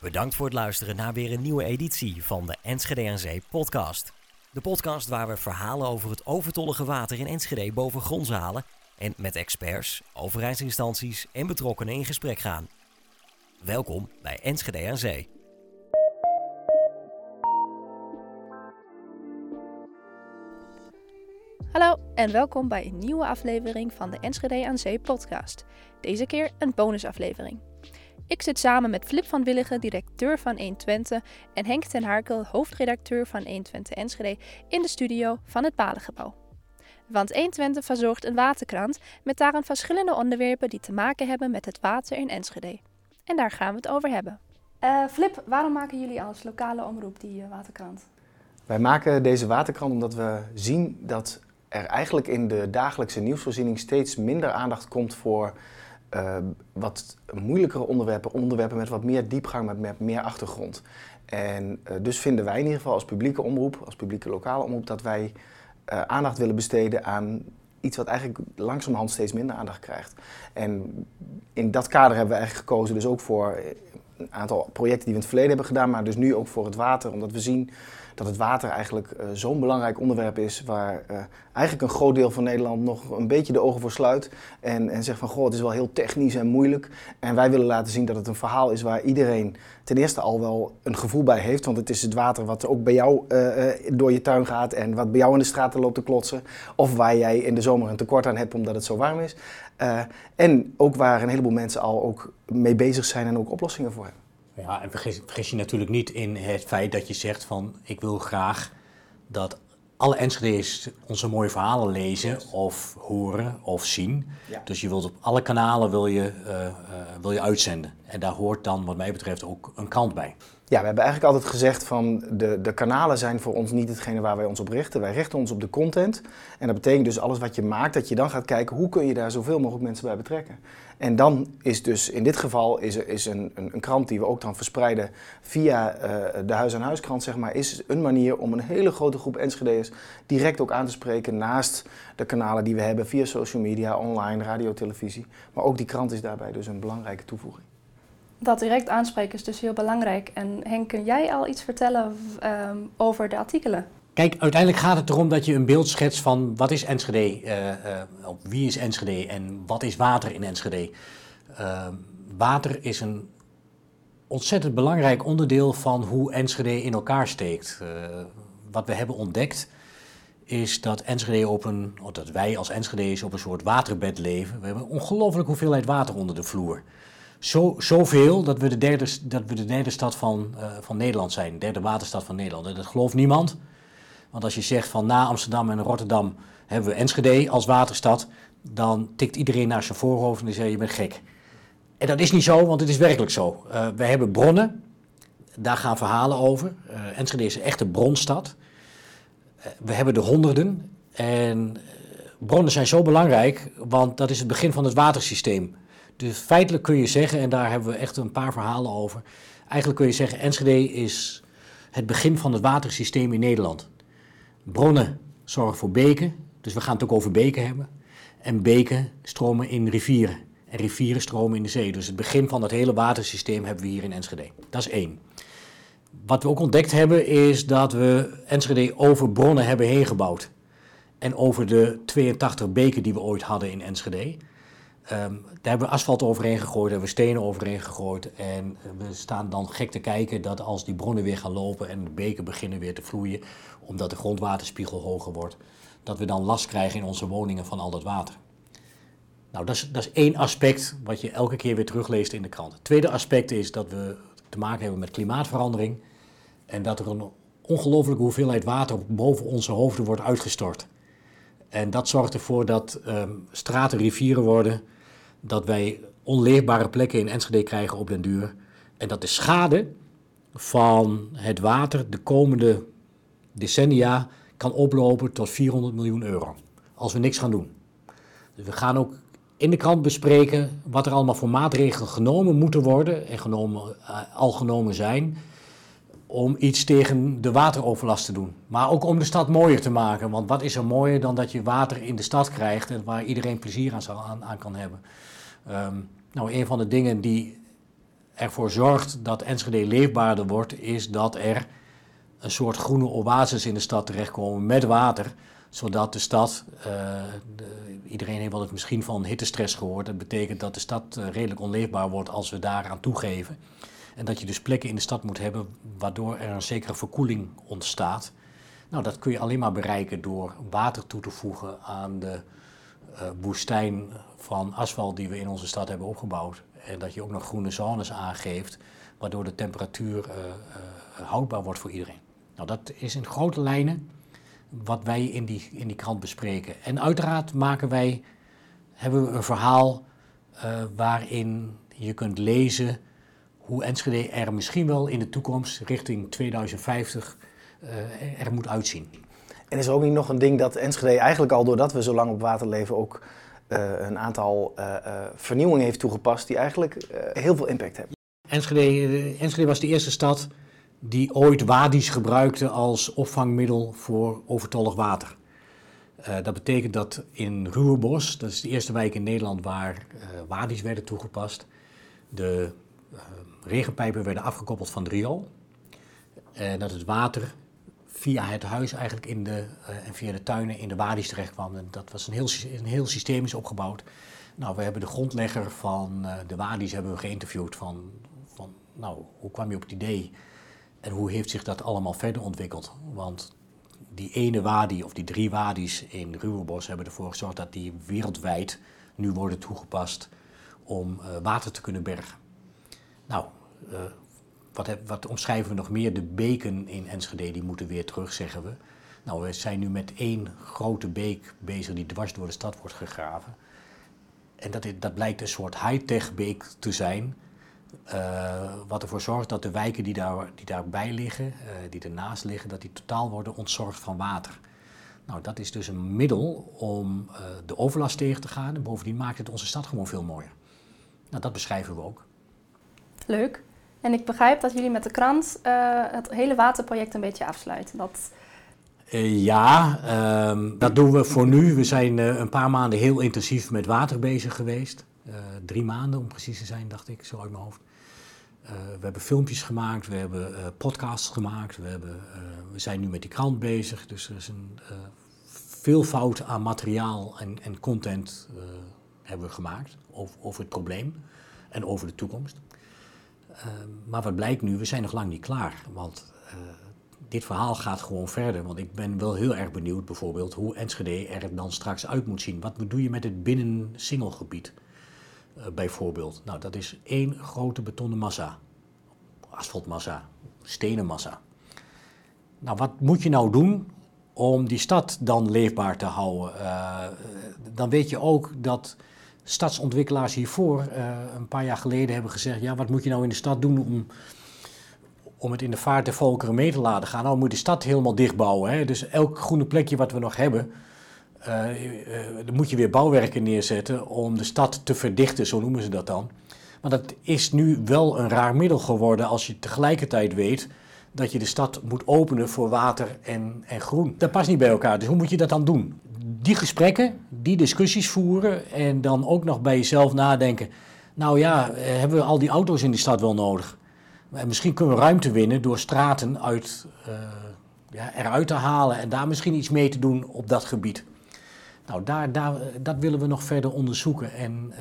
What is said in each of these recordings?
Bedankt voor het luisteren naar weer een nieuwe editie van de Enschede aan Zee podcast. De podcast waar we verhalen over het overtollige water in Enschede boven grond halen en met experts, overheidsinstanties en betrokkenen in gesprek gaan. Welkom bij Enschede aan Zee. Hallo en welkom bij een nieuwe aflevering van de Enschede aan Zee podcast. Deze keer een bonusaflevering. Ik zit samen met Flip van Willigen, directeur van 120, en Henk ten Harkel, hoofdredacteur van 120 Enschede, in de studio van het Balengebouw. Want 120 verzorgt een waterkrant met daarin verschillende onderwerpen die te maken hebben met het water in Enschede. En daar gaan we het over hebben. Uh, Flip, waarom maken jullie als lokale omroep die uh, waterkrant? Wij maken deze waterkrant omdat we zien dat er eigenlijk in de dagelijkse nieuwsvoorziening steeds minder aandacht komt voor uh, wat moeilijkere onderwerpen, onderwerpen met wat meer diepgang, met, met meer achtergrond. En uh, dus vinden wij in ieder geval als publieke omroep, als publieke lokale omroep, dat wij uh, aandacht willen besteden aan iets wat eigenlijk langzamerhand steeds minder aandacht krijgt. En in dat kader hebben we eigenlijk gekozen dus ook voor een aantal projecten die we in het verleden hebben gedaan, maar dus nu ook voor het water, omdat we zien dat het water eigenlijk uh, zo'n belangrijk onderwerp is waar uh, eigenlijk een groot deel van Nederland nog een beetje de ogen voor sluit en, en zegt van goh, het is wel heel technisch en moeilijk. En wij willen laten zien dat het een verhaal is waar iedereen ten eerste al wel een gevoel bij heeft, want het is het water wat ook bij jou uh, door je tuin gaat en wat bij jou in de straten loopt te klotsen. Of waar jij in de zomer een tekort aan hebt omdat het zo warm is. en ook waar een heleboel mensen al ook mee bezig zijn en ook oplossingen voor hebben. Ja, en vergis, vergis, je natuurlijk niet in het feit dat je zegt van ik wil graag dat alle Enschede's onze mooie verhalen lezen of horen of zien. Ja. Dus je wilt op alle kanalen wil je, uh, uh, wil je uitzenden. En daar hoort dan wat mij betreft ook een kant bij. Ja, we hebben eigenlijk altijd gezegd van de, de kanalen zijn voor ons niet hetgene waar wij ons op richten. Wij richten ons op de content. En dat betekent dus alles wat je maakt, dat je dan gaat kijken hoe kun je daar zoveel mogelijk mensen bij betrekken. En dan is dus in dit geval is, is een, een, een krant die we ook dan verspreiden via uh, de huis-aan-huiskrant, zeg maar, is een manier om een hele grote groep Enschede'ers direct ook aan te spreken naast de kanalen die we hebben via social media, online, radio, televisie. Maar ook die krant is daarbij dus een belangrijke toevoeging. Dat direct aanspreken is dus heel belangrijk. En Henk, kun jij al iets vertellen um, over de artikelen? Kijk, uiteindelijk gaat het erom dat je een beeld schetst van wat is Enschede, uh, uh, wie is Enschede en wat is water in Enschede. Uh, water is een ontzettend belangrijk onderdeel van hoe Enschede in elkaar steekt. wat we hebben ontdekt is dat Enschede op een, dat wij als Enschede's op een soort waterbed leven. We hebben een ongelooflijke hoeveelheid water onder de vloer. Zo, zoveel dat we de derde, dat we de derde stad van, van Nederland zijn, de derde waterstad van Nederland. Dat gelooft niemand. Want als je zegt van na Amsterdam en Rotterdam hebben we Enschede als waterstad, dan tikt iedereen naar zijn voorhoofd en dan zegt je bent gek. En dat is niet zo, want het is werkelijk zo. Uh, we hebben bronnen, daar gaan verhalen over. Uh, Enschede is een echte bronstad. Uh, we hebben de honderden en bronnen zijn zo belangrijk, want dat is het begin van het watersysteem. Dus feitelijk kun je zeggen, en daar hebben we echt een paar verhalen over. Eigenlijk kun je zeggen, Enschede is het begin van het watersysteem in Nederland. Bronnen zorgen voor beken, dus we gaan het ook over beken hebben. En beken stromen in rivieren. En rivieren stromen in de zee. Dus het begin van het hele watersysteem hebben we hier in Enschede. Dat is één. Wat we ook ontdekt hebben is dat we Enschede over bronnen hebben heen gebouwd. En over de 82 beken die we ooit hadden in Enschede. Um, daar hebben we asfalt overheen gegooid, hebben we stenen overheen gegooid. En we staan dan gek te kijken dat als die bronnen weer gaan lopen en de beken beginnen weer te vloeien, omdat de grondwaterspiegel hoger wordt, dat we dan last krijgen in onze woningen van al dat water. Nou, dat is, dat is één aspect wat je elke keer weer terugleest in de krant. Het tweede aspect is dat we te maken hebben met klimaatverandering en dat er een ongelooflijke hoeveelheid water boven onze hoofden wordt uitgestort. En dat zorgt ervoor dat um, straten rivieren worden, dat wij onleefbare plekken in Enschede krijgen op den duur. En dat de schade van het water de komende decennia kan oplopen tot 400 miljoen euro. Als we niks gaan doen. Dus we gaan ook in de krant bespreken wat er allemaal voor maatregelen genomen moeten worden en genomen, uh, al genomen zijn om iets tegen de wateroverlast te doen. Maar ook om de stad mooier te maken. Want wat is er mooier dan dat je water in de stad krijgt en waar iedereen plezier aan, aan kan hebben. Um, nou, een van de dingen die ervoor zorgt dat Enschede leefbaarder wordt, is dat er een soort groene oases in de stad terechtkomen met water. Zodat de stad, de, iedereen heeft wel het misschien van hittestress gehoord. Dat betekent dat de stad uh, redelijk onleefbaar wordt als we daaraan toegeven. En dat je dus plekken in de stad moet hebben waardoor er een zekere verkoeling ontstaat. Nou, dat kun je alleen maar bereiken door water toe te voegen aan de woestijn van asfalt die we in onze stad hebben opgebouwd. En dat je ook nog groene zones aangeeft, waardoor de temperatuur uh, uh, houdbaar wordt voor iedereen. Nou, dat is in grote lijnen wat wij in die, in die krant bespreken. En uiteraard maken wij, hebben we een verhaal waarin je kunt lezen hoe Enschede er misschien wel in de toekomst, richting 2050, er moet uitzien. En is er ook niet nog een ding dat Enschede eigenlijk al doordat we zo lang op water leven ook uh, een aantal uh, uh, vernieuwingen heeft toegepast die eigenlijk heel veel impact hebben? Enschede, Enschede was de eerste stad die ooit wadi's gebruikte als opvangmiddel voor overtollig water. dat betekent dat in Ruwebos, dat is de eerste wijk in Nederland waar wadi's werden toegepast, de regenpijpen werden afgekoppeld van het riool. En dat het water via het huis eigenlijk in de, uh, en via de tuinen in de wadi's terecht kwam. En dat was een heel, een heel systemisch opgebouwd. Nou, we hebben de grondlegger van uh, de wadi's hebben we geïnterviewd van, van, nou, hoe kwam je op het idee en hoe heeft zich dat allemaal verder ontwikkeld? Want die ene wadi of die drie wadi's in Ruwebos hebben ervoor gezorgd dat die wereldwijd nu worden toegepast om uh, water te kunnen bergen. Nou, wat, wat, omschrijven we nog meer? De beken in Enschede, die moeten weer terug, zeggen we. Nou, we zijn nu met één grote beek bezig die dwars door de stad wordt gegraven. En dat, dat blijkt een soort high-tech beek te zijn. Uh, wat ervoor zorgt dat de wijken die, daar, die daarbij liggen, uh, die ernaast liggen, dat die totaal worden ontzorgd van water. Nou, dat is dus een middel om uh, de overlast tegen te gaan. En bovendien maakt het onze stad gewoon veel mooier. Nou, dat beschrijven we ook. Leuk. En ik begrijp dat jullie met de krant uh, het hele waterproject een beetje afsluiten. Dat... Uh, ja, um, dat doen we voor nu. We zijn uh, een paar maanden heel intensief met water bezig geweest. drie maanden om precies te zijn, dacht ik, zo uit mijn hoofd. we hebben filmpjes gemaakt, we hebben podcasts gemaakt, we, hebben, we zijn nu met die krant bezig. Dus er is een veelvoud aan materiaal en, en content hebben we gemaakt over, over het probleem en over de toekomst. Uh, maar wat blijkt nu, we zijn nog lang niet klaar. Want uh, dit verhaal gaat gewoon verder. Want ik ben wel heel erg benieuwd bijvoorbeeld hoe Enschede er dan straks uit moet zien. Wat doe je met het binnen singelgebied uh, bijvoorbeeld? Nou, dat is één grote betonnen massa. Asfaltmassa, stenen massa. Nou, wat moet je nou doen om die stad dan leefbaar te houden? dan weet je ook dat stadsontwikkelaars hiervoor uh, een paar jaar geleden hebben gezegd: ja, wat moet je nou in de stad doen om, om het in de vaart der volkeren mee te laten gaan? Nou, moet je de stad helemaal dichtbouwen. Hè? Dus elk groene plekje wat we nog hebben, uh, moet je weer bouwwerken neerzetten om de stad te verdichten, zo noemen ze dat dan. Maar dat is nu wel een raar middel geworden als je tegelijkertijd weet dat je de stad moet openen voor water en, en groen. Dat past niet bij elkaar. Dus hoe moet je dat dan doen? Die gesprekken, die discussies voeren en dan ook nog bij jezelf nadenken. Nou ja, eh, hebben we al die auto's in die stad wel nodig? Misschien kunnen we ruimte winnen door straten uit, uh, ja, eruit te halen en daar misschien iets mee te doen op dat gebied. Nou, daar, daar, dat willen we nog verder onderzoeken en,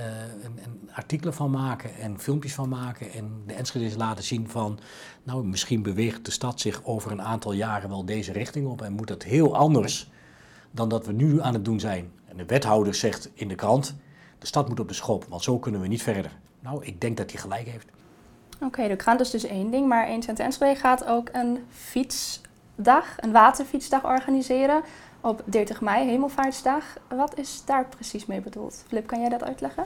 en, en, artikelen van maken en filmpjes van maken. En de Enschede's laten zien van, nou, misschien beweegt de stad zich over een aantal jaren wel deze richting op en moet dat heel anders dan dat we nu aan het doen zijn. En de wethouder zegt in de krant, de stad moet op de schop, want zo kunnen we niet verder. Nou, ik denk dat hij gelijk heeft. Oké, okay, de krant is dus één ding, maar 1 Cent Enschede gaat ook een fietsdag, een waterfietsdag organiseren op 30 mei, Hemelvaartsdag. Wat is daar precies mee bedoeld? Flip, kan jij dat uitleggen?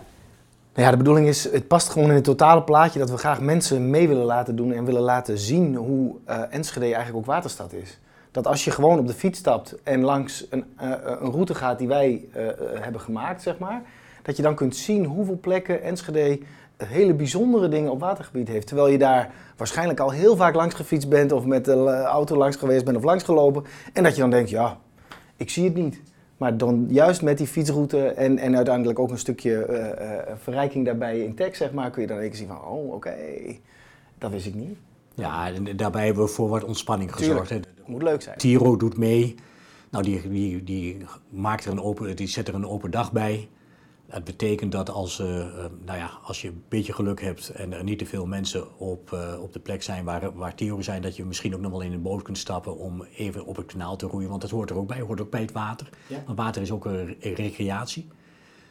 Nou ja, de bedoeling is, het past gewoon in het totale plaatje dat we graag mensen mee willen laten doen en willen laten zien hoe uh, Enschede eigenlijk ook waterstad is. Dat als je gewoon op de fiets stapt en langs een, uh, een route gaat die wij uh, hebben gemaakt, zeg maar, dat je dan kunt zien hoeveel plekken Enschede hele bijzondere dingen op watergebied heeft. Terwijl je daar waarschijnlijk al heel vaak langs gefietst bent of met de auto langs geweest bent of langs gelopen. En dat je dan denkt, ja, ik zie het niet. Maar dan juist met die fietsroute en, en uiteindelijk ook een stukje eh, eh, verrijking daarbij in tekst, zeg maar, kun je dan even zien van, oh, oké, dat wist ik niet. Ja, en daarbij hebben we voor wat ontspanning gezorgd. Moet leuk zijn. Tiro doet mee. Nou, die, die, die, maakt er een open, die zet er een open dag bij. Dat betekent dat als, eh, eh, nou ja, als je een beetje geluk hebt en er niet te veel mensen op, eh, op de plek zijn waar, waar Tiro zijn, dat je misschien ook nog wel in een boot kunt stappen om even op het kanaal te roeien. Want dat hoort er ook bij, hoort ook bij het water. Ja. Want water is ook een re- recreatie.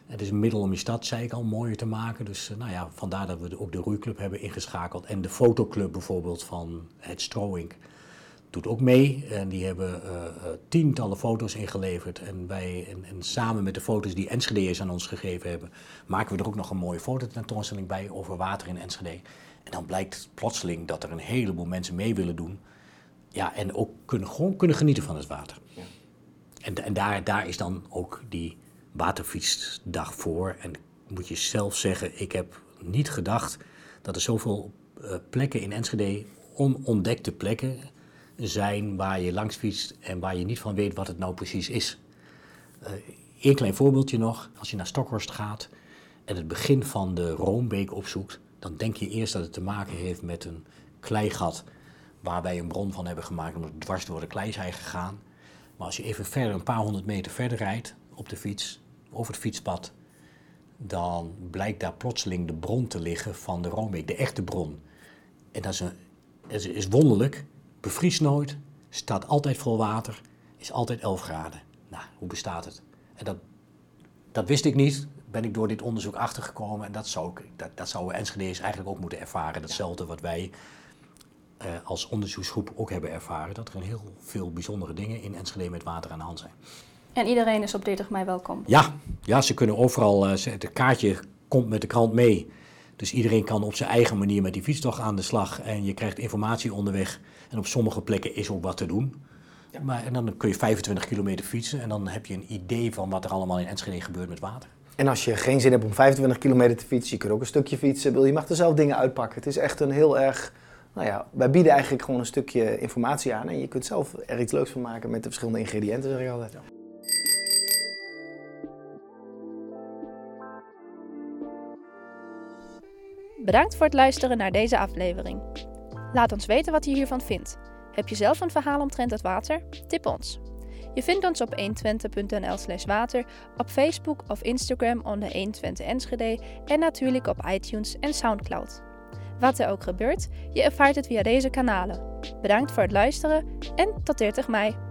Het is een middel om je stad, zei ik al, mooier te maken. Dus nou ja, vandaar dat we ook de roeiclub hebben ingeschakeld. En de fotoclub bijvoorbeeld van het Strowing doet ook mee. En die hebben eh, eh, tientallen foto's ingeleverd. En, wij, en, en samen met de foto's die Enschede'ers aan ons gegeven hebben, maken we er ook nog een mooie fototentoonstelling bij over water in Enschede. En dan blijkt plotseling dat er een heleboel mensen mee willen doen. Ja, en ook kunnen, gewoon kunnen genieten van het water. En, en daar, daar is dan ook die waterfietsdag voor. En moet je zelf zeggen, ik heb niet gedacht dat er zoveel eh, plekken in Enschede, onontdekte plekken, zijn waar je langs fietst en waar je niet van weet wat het nou precies is. Eén klein voorbeeldje nog. Als je naar Stokhorst gaat en het begin van de Roombeek opzoekt, dan denk je eerst dat het te maken heeft met een kleigat waar wij een bron van hebben gemaakt omdat het dwars door de klei zijn gegaan. Maar als je even verder, een paar honderd meter verder rijdt op de fiets, over het fietspad, dan blijkt daar plotseling de bron te liggen van de Roombeek, de echte bron. En dat is, een, is, is wonderlijk, bevriest nooit, staat altijd vol water, is altijd 11 graden. Nou, hoe bestaat het? En dat, dat wist ik niet, ben ik door dit onderzoek achtergekomen en dat zou, dat, dat zouden Enschede's eigenlijk ook moeten ervaren. Datzelfde wat wij eh, als onderzoeksgroep ook hebben ervaren, dat er een heel veel bijzondere dingen in Enschede met water aan de hand zijn. En iedereen is op 30 mei welkom. Ja, ja ze kunnen overal, eh, het kaartje komt met de krant mee. Dus iedereen kan op zijn eigen manier met die fietstocht aan de slag. En je krijgt informatie onderweg. En op sommige plekken is ook wat te doen. Maar, en dan kun je 25 kilometer fietsen. En dan heb je een idee van wat er allemaal in Enschede gebeurt met water. En als je geen zin hebt om 25 kilometer te fietsen, je kunt ook een stukje fietsen. Je mag er zelf dingen uitpakken. Het is echt een heel erg, nou ja, wij bieden eigenlijk gewoon een stukje informatie aan. En je kunt zelf er iets leuks van maken met de verschillende ingrediënten, zeg ik altijd. Bedankt voor het luisteren naar deze aflevering. Laat ons weten wat je hiervan vindt. Heb je zelf een verhaal omtrent het water? Tip ons. Je vindt ons op 120.nl slash water, op Facebook of Instagram onder 120 Enschede en natuurlijk op iTunes en Soundcloud. Wat er ook gebeurt, je ervaart het via deze kanalen. Bedankt voor het luisteren en tot 30 mei.